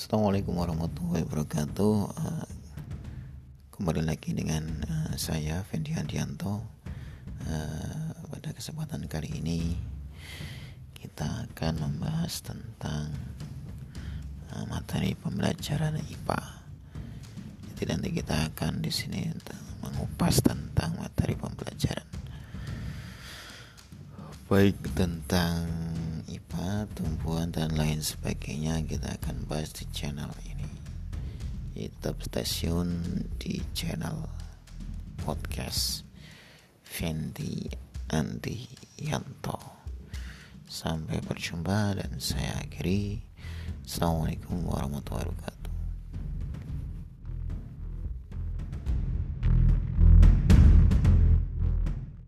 Assalamualaikum warahmatullahi wabarakatuh. Uh, Kembali lagi dengan uh, saya Fendi Handianto uh, Pada kesempatan kali ini Kita akan membahas tentang Materi pembelajaran IPA Jadi nanti kita akan di sini mengupas tentang materi pembelajaran. Baik tentang tumbuhan dan lain sebagainya kita akan bahas di channel ini. YouTube stasiun di channel podcast Fendi Andi Yanto sampai berjumpa dan saya akhiri. Assalamualaikum warahmatullahi wabarakatuh